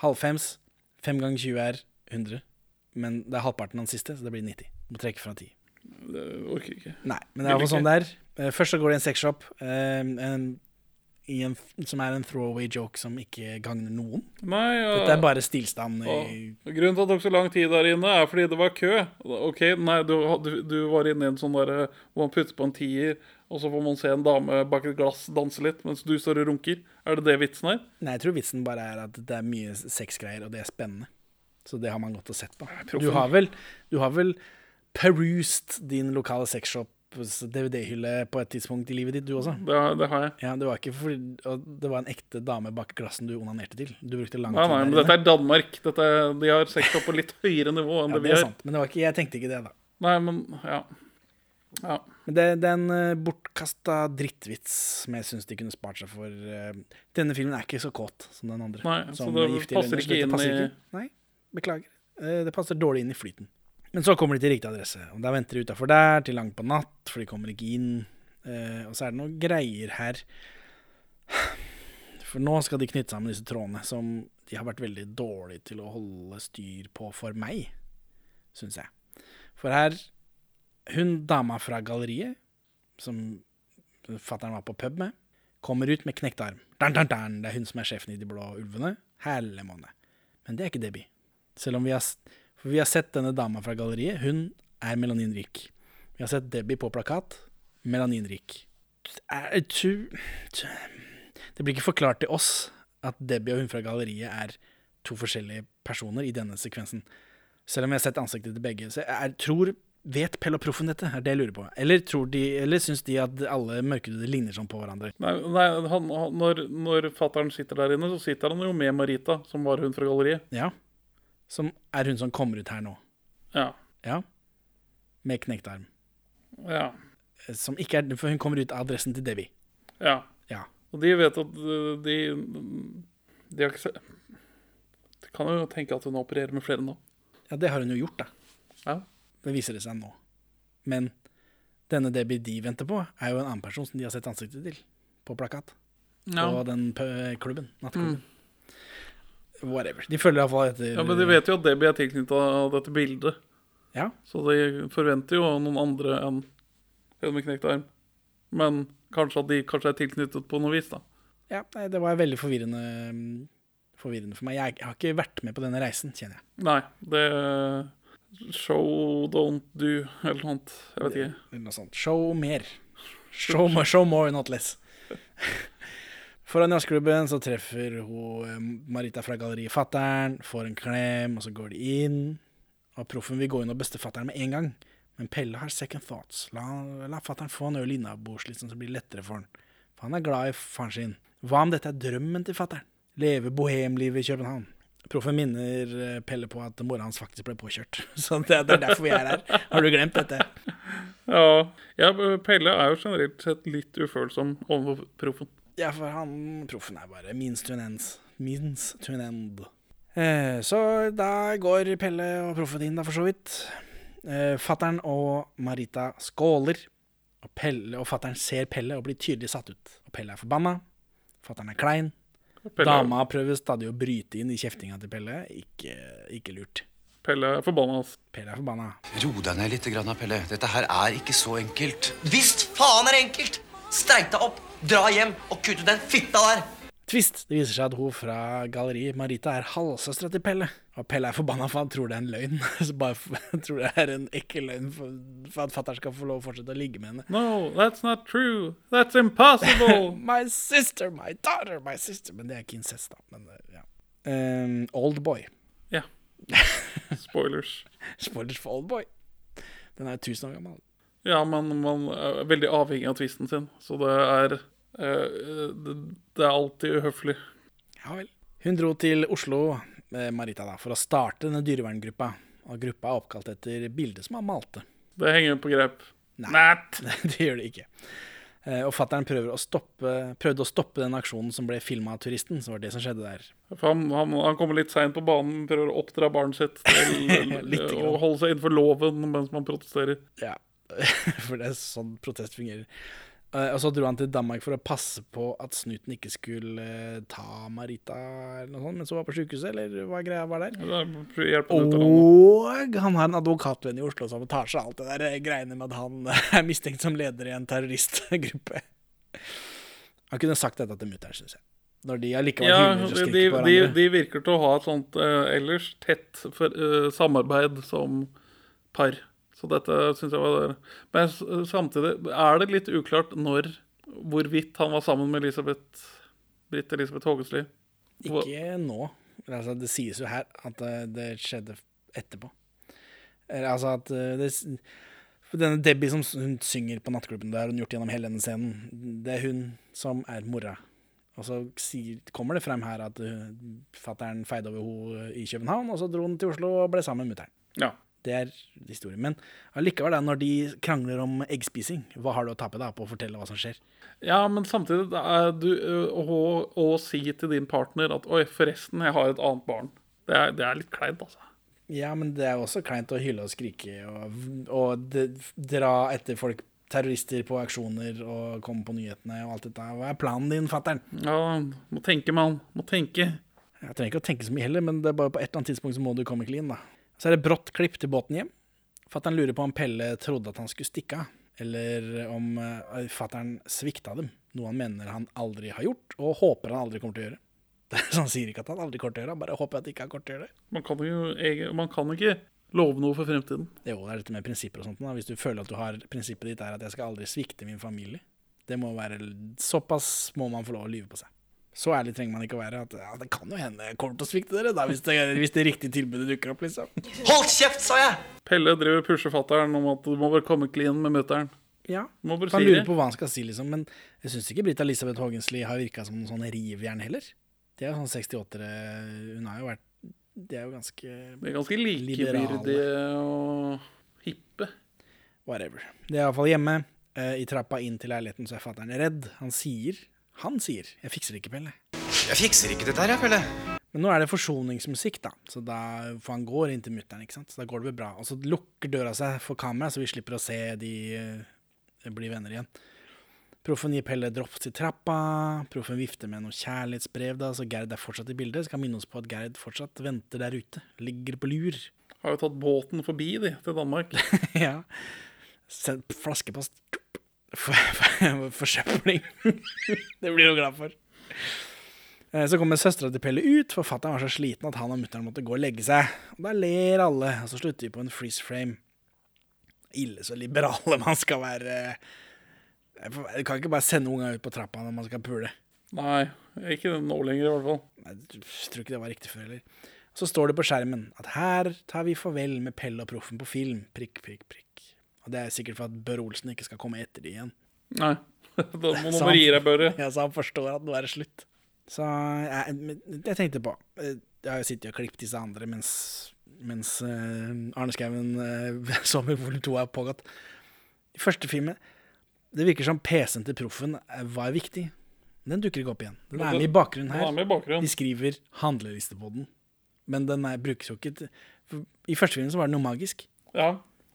halvfems, fem ganger 20 er 100. Men det er halvparten av den siste, så det blir 90. Du må trekke fra 10. Det orker ikke. Nei, men det er iallfall sånn ikke. det er. Eh, Først så går det en sexshop. um, En en, som er en throwaway joke som ikke gagner noen. Nei, ja. Dette er bare stillstand i Grunnen til at det tok så lang tid der inne, er fordi det var kø. Ok, nei, du, du, du var inne i en sånn derre hvor man putter på en tier, og så får man se en dame bak et glass danse litt mens du står og runker. Er det det vitsen er? Nei, jeg tror vitsen bare er at det er mye sexgreier, og det er spennende. Så det har man godt og sett på. Du har vel, du har vel perused din lokale sexshops DVD-hylle på et tidspunkt i livet ditt, du også? Det, det har jeg. Ja, det var ikke fordi det var en ekte dame bak glassen du onanerte til. Du brukte lang tid nei, nei, men dette er Danmark. Dette, de har sexshop på litt høyere nivå enn Ja, det vi har. sant. Men det var ikke, jeg tenkte ikke det, da. Nei, men ja. ja. Men det, det er en uh, bortkasta drittvits som jeg syns de kunne spart seg for. eh, denne filmen er ikke så kåt som den andre. Nei, så det passer ikke inn i- Nei, beklager. Eh, det passer dårlig inn i flyten. Men så kommer de til riktig adresse, og da venter de utafor der til langt på natt, for de kommer ikke inn. Eh, og så er det noen greier her. For nå skal de knytte sammen disse trådene, som de har vært veldig dårlige til å holde styr på for meg, syns jeg. For her Hun dama fra galleriet, som fatter'n var på pub med, kommer ut med knekt arm. Dan, dan, dan. det er hun som er sjefen i De blå ulvene. Hele måned. Men det er ikke Debbie. Selv om vi har, for vi har sett denne dama fra galleriet. Hun er melaninrik. Vi har sett Debbie på plakat. Melaninrik. Det blir ikke forklart til oss at Debbie og hun fra galleriet er to forskjellige personer i denne sekvensen. Selv om jeg har sett ansiktet til begge. Så jeg tror Vet Pell og Proffen dette? Er det jeg lurer på. Eller, tror de, eller syns de at alle mørkhudede ligner sånn på hverandre? Nei, nei han, han, når, når fattern sitter der inne, så sitter han jo med Marita, som var hun fra galleriet. Ja. Som er hun som kommer ut her nå. Ja. Ja. Med knekt arm. Ja. Som ikke er For hun kommer ut av adressen til Debbie. ja. Ja. Og de vet at uh, de De har ikke sett De kan jo tenke at hun opererer med flere nå. Ja, det har hun jo gjort, da. Ja. Det viser det seg nå. Men denne Debbie de venter på, er jo en annen person som de har sett ansiktet til på plakat. Ja. På den klubben. Nattklubben. Whatever. De følger iallfall etter ja, Men de vet jo at Debbie er tilknytta dette bildet. Ja. Så de forventer jo noen andre enn hun med knekt arm. Men kanskje at de kanskje er tilknyttet på noe vis, da. Ja, det var veldig forvirrende, forvirrende for meg. Jeg, har ikke vært med på denne reisen, kjenner jeg. Nei, det Show don't do, eller noe annet. Jeg vet ikke. Eller noe sånt. Show mer. Show more, show more not less. Foran jazzklubben så treffer hun eh, Marita fra galleriet fattern, får en klem, og så går de inn. Og proffen vil gå inn og beste fattern med en gang. Men Pelle har second thoughts. La, la fattern få en øl innabords, liksom, så blir det lettere for han. For han er glad i faren sin. Hva om dette er drømmen til fattern? Leve bohemlivet i København. Proffen minner eh, Pelle på at mora hans faktisk ble påkjørt. Så det er derfor vi er her. Har du glemt dette? Ja, ja, Pelle er jo generelt sett litt ufølsom overfor proffen. Ja, for han proffen er bare minst to an end. Minst to an end. Eh, så da går Pelle og proffen inn, da, for så vidt. Eh, fattern og Marita skåler. Og, Pelle, og fattern ser Pelle og blir tydelig satt ut. Og Pelle er forbanna. Fattern er klein. Pelle- Dama prøver stadig å bryte inn i kjeftinga til Pelle. Ikke, ikke lurt. Pelle er forbanna. Altså. Pelle er forbanna. Ro deg ned litt, Pelle. Dette her er ikke så enkelt. Visst faen er det enkelt! Streik deg opp, dra hjem og kutt ut den fitta der! Twist! Det viser seg at hun fra galleriet, Marita, er halvsøstera til Pelle. Og Pelle er forbanna for han tror det er en løgn. Så bare for, tror det er en ekkel løgn for, for at fatter'n skal få lov å fortsette å ligge med henne. No, that's not true. That's impossible. my sister, my daughter, my sister. Men det er ikke incest, da. Men, eh, ja. Um, old boy. ja. Spoilers. Spoilers for Old boy. Den er tusen år gammel. Ja, men man er veldig avhengig av tvisten sin, så det er eh, det, er alltid uhøflig. Ja vel. Hun dro til Oslo, eh, Marita, da, for å starte denne dyreverngruppa. Og gruppa er oppkalt etter bildet som han malte. Det henger på grep. Nei. Nat. det gjør det ikke. Eh, Og fattern prøvde å stoppe den aksjonen som ble filma av turisten. Så var det som skjedde der. Han, han, han kommer litt seint på banen, prøver å oppdra barnet sitt til å holde seg innenfor loven mens man protesterer. Ja, for det er sånn protest fungerer. Eh, Og så dro han til Danmark for å passe på at snuten ikke skulle eh, ta Marita, eller noe sånt, mens hun var på sjukehuset, eller hva greia var der. Er- han. Og han har en advokatvenn i Oslo som tar seg av alt det der eh, greiene med at han er mistenkt som leder i en terroristgruppe. Han kunne sagt dette til mutter'n, syns jeg. Når de allikevel Ja, hyler og skriker de, på hverandre. de virker til å ha et sånt uh, ellers tett for, uh, samarbeid som par. Så dette syns jeg var Men samtidig er det litt uklart når hvorvidt han var sammen med Elisabeth Britt Elisabeth Hågesli. Ikke nå. Altså, det sies jo her at eh, det skjedde etterpå. Altså at eh, det, Denne Debbie som hun synger på nattklubben, det har hun gjort gjennom hele denne scenen. Det er hun som er mora. Og så sier, kommer det frem her at uh, fattern feide over henne i København, og så dro han til Oslo og ble sammen med mutter'n. Ja. Det er historien. Men allikevel, når de krangler om eggspising, hva har du å tape da på å fortelle hva som skjer? Ja, men samtidig er du, å, å si til din partner at 'oi, forresten, jeg har et annet barn', det er, det er litt kleint, altså. Ja, men det er også kleint å hylle og skrike og, og de, dra etter folk, terrorister på aksjoner og komme på nyhetene og alt dette. Hva er planen din, fatter'n? Ja, må tenke, mann. Må tenke. Jeg trenger ikke å tenke så mye heller, men det er bare på et eller annet tidspunkt så må du komme clean, da. Så er det brått klipp til båten hjem. Fatter'n lurer på om Pelle trodde at han skulle stikke av, eller om uh, fatter'n svikta dem. Noe han mener han aldri har gjort, og håper han aldri kommer til å gjøre. Det er sånn Han sier ikke at han aldri kommer til å gjøre, det, bare håper at ikke har kommer til å gjøre det. Man kan jo man kan ikke love noe for fremtiden. Jo, det er dette med prinsipper og sånt. Da. Hvis du føler at du har prinsippet ditt er at jeg skal aldri svikte min familie, det må være Såpass må man få lov å lyve på seg. Så ærlig trenger man ikke å være. At ja, det kan jo hende jeg kommer til å svikte dere, da, hvis det, hvis det riktige tilbudet dukker opp, liksom. Hold kjeft, sa jeg! Pelle driver og pusher fatter'n om at du må bare komme clean med mutter'n. Ja. Må bare Han si lurer det. på hva han skal si, liksom. Men jeg syns ikke Britt Elisabeth Haagensli har virka som noen sånn rivjern heller. Det er jo sånn 68-ere Hun har jo vært De er jo ganske De er ganske likebyrdige og hippe. Whatever. Det er iallfall hjemme. Eh, I trappa inn til leiligheten så er fatter'n redd. Han sier Han sier 'Jeg fikser det ikke, Pelle'. Jeg fikser ikke dette her, jeg, Pelle. Men nå er det forsoningsmusikk, da. Så da For han går inn til mutter'n, ikke sant. Så da går det vel bra. Og så lukker døra seg for kamera, så vi slipper å se de uh, bli venner igjen. Proffen gir Pelle drops til trappa. Proffen vifter med noen kjærlighetsbrev, da, så Gerd er fortsatt i bildet. Skal minne oss på at Gerd fortsatt venter der ute. Ligger på lur. Har jo tatt båten forbi, de, til Danmark. ja. Send flaskepost. For- for- Forsøpling. det blir hun glad for. Eh, Så kommer søstera til Pelle ut, for fatter'n var så sliten at han og mutter'n måtte gå og legge seg. Og Da ler alle, og så slutter vi på en freeze frame. Ille så liberale man skal være. Du kan ikke bare sende unga ut på trappa når man skal pule. Nei, ikke nå lenger, i hvert fall. Nei, Jeg tror ikke det var riktig før heller. Så står det på skjermen at her tar vi farvel med Pelle og Proffen på film. Prikk, prikk, prikk. Og det er sikkert for at Bør Olsen ikke skal komme etter de igjen. Nei. Da må noen han- gi deg, Børre. Ja, så han forstår at nå er det slutt. Så jeg, jeg tenkte på eh, Jeg har jo sittet og klippet disse andre mens, mens eh, Arne Skouen uh, Sommer volum 2 er pågått. I første filmen Det virker som PC-en til Proffen eh, var viktig. Den dukker ikke opp igjen. Den er med i bakgrunnen her. er. De skriver handleliste på den, men den er, brukes jo ikke til I første filmen så var det noe magisk. Ja.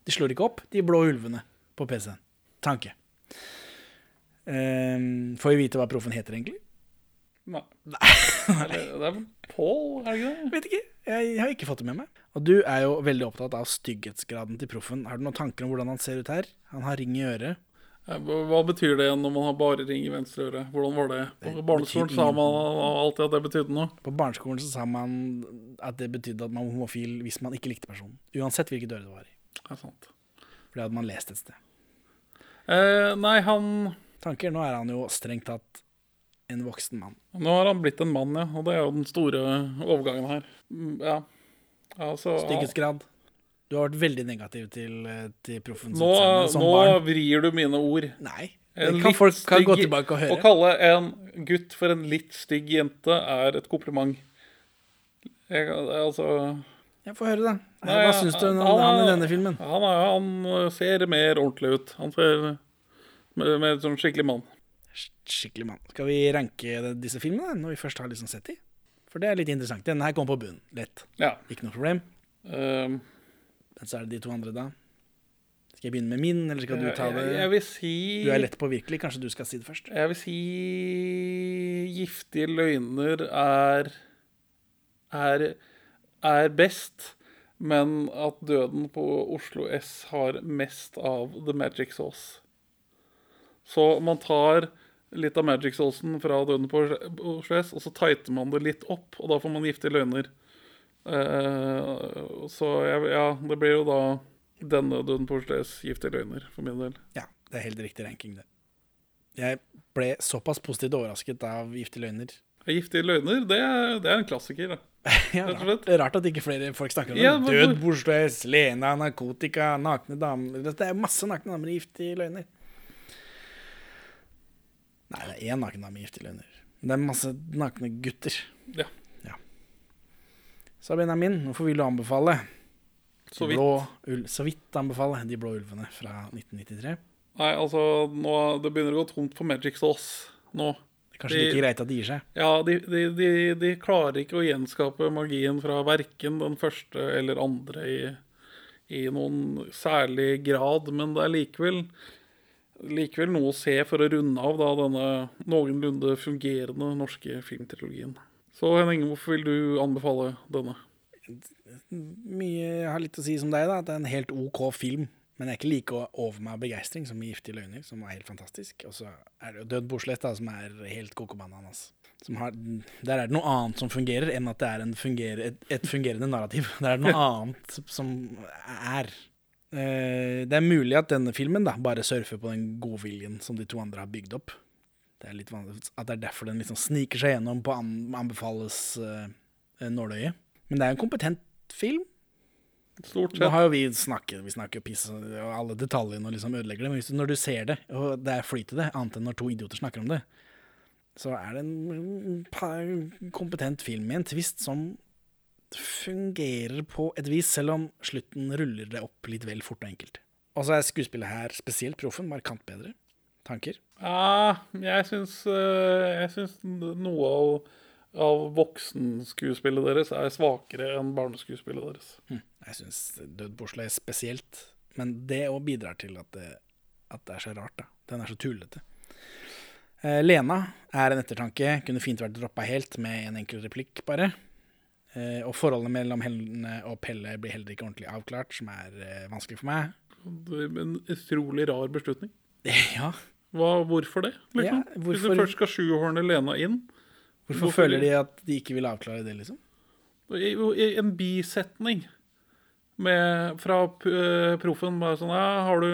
De slår ikke opp de blå ulvene på PC-en. Tanke. Um, får vi vite hva proffen heter, egentlig? Nei. Nei. det er Pål, er det ikke det? Vet ikke. Jeg, har ikke fått det med meg. Og du er jo veldig opptatt av stygghetsgraden til proffen. Har du noen tanker om hvordan han ser ut her? Han har ring i øret. Hva hva betyr det når man har bare ring i venstre øre? Hvordan var det? På barneskolen sa man alltid at det betydde noe. På barneskolen så sa man at det betydde at man var homofil hvis man ikke likte personen. Uansett hvilket øre det var i. Det er sant. For det hadde man lest et sted. Eh, nei, han Tanker? Nå er han jo strengt tatt en voksen mann. Nå har han blitt en mann, ja. Og det er jo den store overgangen her. Mm, Ja. Altså, Stygghetsgrad. Du har vært veldig negativ til, eh, til proffens Nå, utseende som nå barn. vrir du mine ord. Nei. Det kan folk kan gå tilbake og høre. Å kalle en gutt for en litt stygg jente er et kompliment. Jeg, altså Ja, får høre, da. Hva Hva syns du om han- han i denne filmen? Han, han ser mer ordentlig ut. Han ser mer, som skikkelig mann. Skikkelig mann. Skal vi ranke disse filmene når vi først har liksom sett de? For det er litt interessant. Denne her kommer på bunnen. Lett. Ja. Ikke noe problem. Um, Men så er det de to andre, da. Skal jeg begynne med min, eller skal du ta det? jeg, jeg vil si Du er lett påvirkelig. Kanskje du skal si det først? Jeg vil si Giftige løgner er er, er best, men at Døden på Oslo S har mest av The Magic Sauce. Så man tar litt av magic saucen fra Døden på Oslo S, og så tighter man det litt opp, og da får man giftige løgner. Uh, så ja, det blir jo da denne Døden på Oslo S, giftige løgner, for min del. Ja, det er helt riktig ranking, det. Jeg ble såpass positivt overrasket av Giftige løgner. Giftige løgner, det det er en klassiker. Ja, rart, rart at ikke flere folk snakker om Ja, men Død hvor- Lena, narkotika, nakne damer Det er masse nakne damer i Giftige løgner. Nei, det er én naken dame i Giftige løgner. Det er masse nakne gutter. Ja. Så Benjamin, hvorfor vil du anbefale? Så vidt. Blå, ul så vidt anbefale De blå ulvene fra 1993. Nei, altså, nå, det begynner å gå tomt for Magic Sauce nå. Kanskje De- like greit at de gir seg. Ja, de, de, de, klarer ikke å gjenskape magien fra verken den første eller andre i, i noen særlig grad, men det er likevel, likevel noe å se for å runde av da, denne noenlunde fungerende norske filmtrilogien. Så Henning, hvorfor vil du anbefale denne? Mye jeg har litt å si som deg, da. At det er en helt OK film. Men jeg er ikke like over meg av begeistring som i 'Giftige løgner', som var helt fantastisk. Og så er det jo 'Død Boslett', da, som er helt koko bananas. Har, der er det noe annet som fungerer, enn at det er funger, et, et fungerende narrativ. Der er det noe annet som er. Eh, det er mulig at denne filmen da bare surfer på den godviljen som de to andre har bygd opp. Det er litt At det er derfor den liksom sniker seg gjennom på an, anbefales uh, nåløyet. Men det er en kompetent film. Stort sett. Nå har jo vi snakket Vi snakker piss og alle detaljene og liksom ødelegger det, men du, når du ser det, og det er flyt i det, annet enn når to idioter snakker om det, så er det en kompetent film med en twist som fungerer på et vis, selv om slutten ruller det opp litt vel fort og enkelt. Og så er skuespillet her, spesielt proffen, markant bedre. Tanker? Ja, jeg syns, eh, jeg syns noe av, av voksenskuespillet deres er svakere enn barneskuespillet deres. Hm. Jeg syns Dødbosla er spesielt, men det òg bidrar til at det, at det er så rart, da. Den er så tullete. Eh, Lena er en ettertanke, kunne fint vært droppa helt med en enkel replikk, bare. Eh, og forholdet mellom henne og Pelle blir heller ikke ordentlig avklart, som er eh, vanskelig for meg. Det er En utrolig rar beslutning. Ja, Hva, hvorfor det? Liksom? Ja, Hvis du først skal sjuhorne Lena inn Hvorfor føler de at de ikke vil avklare det, liksom? En bisetning med, fra eh, proffen bare sånn ja, har du,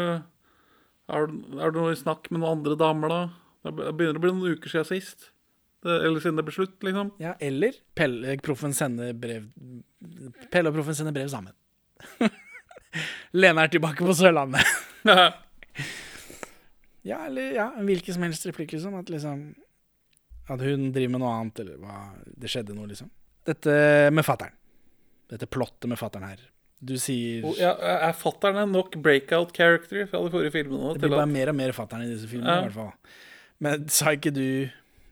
er, er du noe i snakk med noen andre damer, da? Det begynner å bli noen uker siden sist. Det, eller siden det ble slutt, liksom. Ja, eller Pelle, proffen sender brev Pelle og proffen sender brev sammen. Lena er tilbake på Sørlandet. Ja, eller ja, hvilken som helst replikk, liksom. At liksom At hun driver med noe annet, eller hva Det skjedde noe, liksom. Dette med fattern. Dette plottet med fattern her. Du sier oh, ja, er fattern en nok breakout character fra de forrige filmene? Det blir bare at- mer og mer fattern i disse filmene, Ja. i hvert fall. Men sa ikke du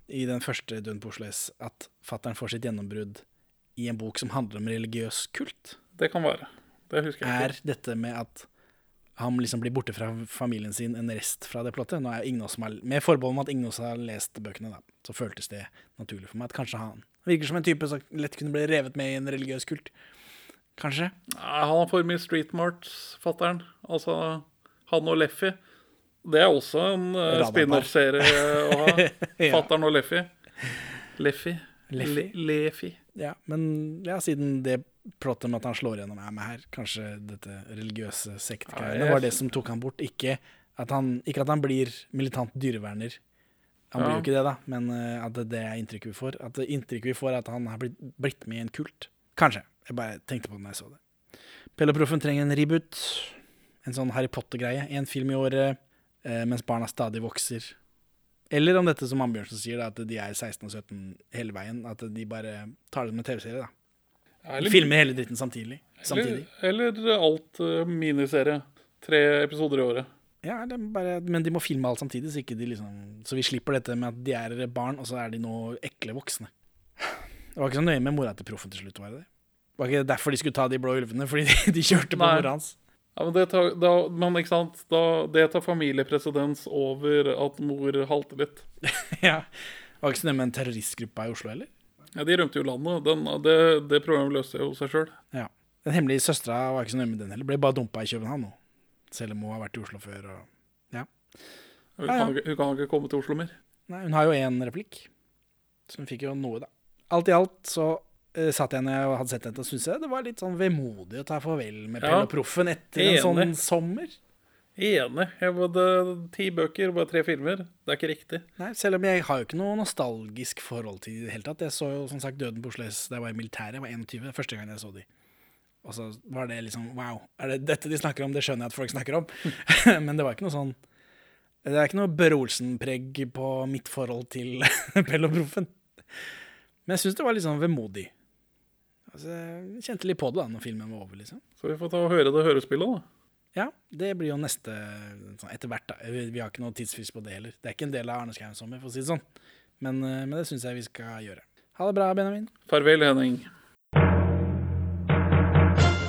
i den første Dun på at fattern får sitt gjennombrudd i en bok som handler om religiøs kult? Det kan være. Det husker jeg ikke. Er dette med at han liksom blir borte fra familien sin en rest fra det plottet? Nå er ingen som har, med forbehold om at ingen av oss har lest bøkene, da, så føltes det naturlig for meg at kanskje han virker som en type som lett kunne bli revet med i en religiøs kult. Kanskje? Han har for mye street marts, fattern. Altså, han og Leffy. Det er også en uh, spin-off-serie å ha. Ja. Fattern og Leffy. Leffy. Leffy? Le Leffy. Ja, men ja, siden det plottet med at han slår gjennom er med her, kanskje dette religiøse Ja, sektgreiene var det som tok han bort. Ikke at han, ikke at han blir militant dyreverner. Han blir jo ikke det, da, men eh, at det, det er inntrykket vi får. At det inntrykket vi får, er at han har blitt, blitt med i en kult. Kanskje. Jeg bare tenkte på det når jeg så det. Pelle Proffen trenger en reboot. En sånn Harry Potter-greie. En film i året eh, mens barna stadig vokser. Eller om dette som Ambjørnsen sier, da, at de er 16 og 17 hele veien. At de bare tar det som en TV-serie. da. Eller- filmer hele dritten samtidig. Eller, samtidig. eller alt uh, miniserie. Tre episoder i året. Ja, det bare, men de må filme alt samtidig, så, ikke de liksom, så vi slipper dette med at de er barn, og så er de nå ekle voksne. Det var ikke så nøye med mora til proffen til slutt, var det? Var ikke derfor de skulle ta de blå ulvene? Fordi de, de kjørte på mora hans? Ja, men det tar, da, men ikke sant, da, det tar familiepresedens over at mor halter litt. ja. Det Var ikke så nøye med en terroristgruppe i Oslo heller? Ja, De rømte jo landet. Den, det, det problemet løste jo seg sjøl. Ja. Den hemmelige søstera var ikke så nøye med den heller. Ble bare dumpa i København nå. Selv om hun har vært i Oslo før. Og... Ja. Hun, kan hun kan ikke komme til Oslo mer. Nei, hun har jo én replikk, så hun fikk jo noe, da. Alt i alt så uh, satt jeg når jeg hadde sett dette og syntes det var litt sånn vemodig å ta farvel med. Pelle og Proffen etter en sånn sommer. Enig. Jeg hadde ti bøker, bare tre filmer. Det er ikke riktig. Nei, selv om jeg har jo ikke noe nostalgisk forhold til det i det hele tatt. Jeg så jo som sagt Døden på Oslo S da jeg var i militæret. Jeg var 21, første gang jeg så de. Og så var det liksom wow. Er det dette de snakker om? Det skjønner jeg at folk snakker om. Men det var ikke noe sånn Det er ikke noe Børre Olsen-preg på mitt forhold til Pell og Proffen. Men jeg syns det var litt sånn vemodig. Altså, jeg kjente litt på det da når filmen var over, liksom. Så vi får ta og høre det hørespillet, da. Ja, det blir jo neste sånn etter hvert. da. Vi har ikke noe tidsfrist på det heller. Det er ikke en del av Arne Skauens sommer, for å si det sånn. Men, eh, men det syns jeg vi skal gjøre. Ha det bra, Benjamin. Farvel, Henning.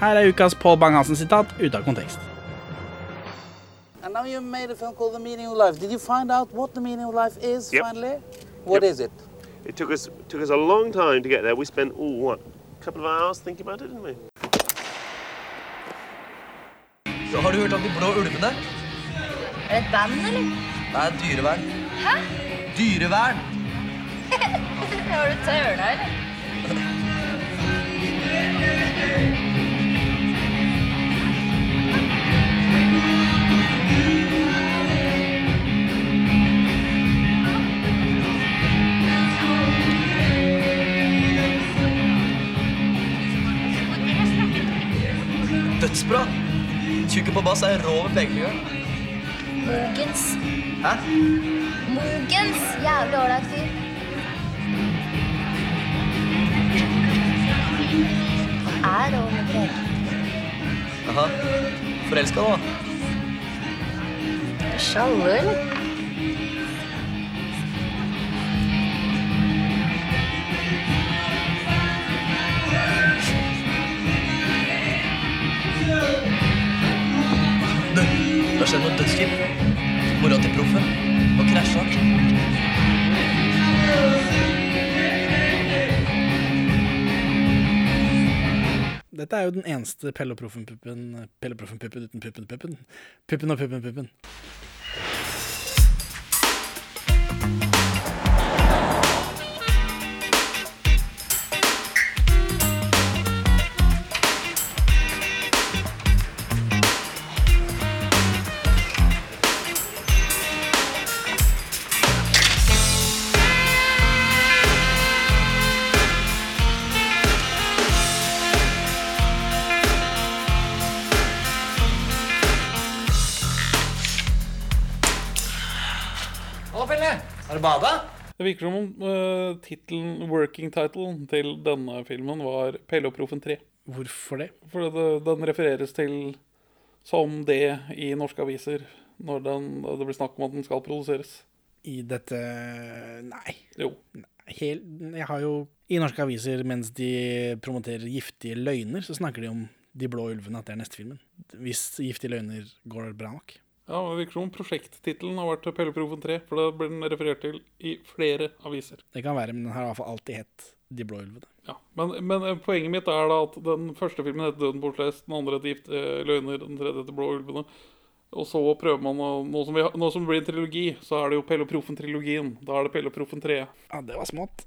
Her er ukas Paul Bang-Hansen-sitat ute av kontekst. And now you made a film called The Meaning of Life. Did you find out what the meaning of life is Yep. finally? What is it? It took us took us a long time to get there. We spent oh what, a couple of hours thinking about it, didn't we? Så har du hørt om de blå ulvene? Er det et band, eller? Nei, er dyrevern. Hæ? Dyrevern! Har du tørna, eller? Dødsbra! Tjukke på bass er rå med pekefingeren. Mogens. Hæ? Mogens! Jævlig ålreit fyr. Er rå med pekefingeren. Aha. Forelska nå? Du eller? Det har skjedd noe dødsskip. Mora til proffen har krasja. Dette er jo den eneste Pelle og Proffen-puppen Pelle og Proffen-puppen uten puppen-puppen. Puppen og puppen-puppen. Du bada? Det virker som om uh, titlen, working title til denne filmen var Pelle og Proffen 3. Hvorfor det? Fordi det, den refereres til som det i norske aviser når den, det blir snakk om at den skal produseres. I dette Nei. Jo. Hel, jeg har jo I norske aviser, mens de promoterer giftige løgner, så snakker de om De blå ulvene, at det er neste filmen. Hvis giftige løgner går bra nok. Ja, Det virker som om prosjekttittelen har vært Pelle 3, for det blir den referert til i flere aviser. Det kan være, men den har i hvert fall alltid hett De blå ulvene. Ja, men, men eh, poenget mitt er da at den første filmen heter 'Døden på den andre heter 'Giftige løgner', den tredje heter 'Blå ulvene'. Og så prøver man å Nå som, vi, nå som det blir en trilogi, så er det jo Pelle og Proffen-trilogien. Da er det Pelleproffen 3. Ja, det var smått.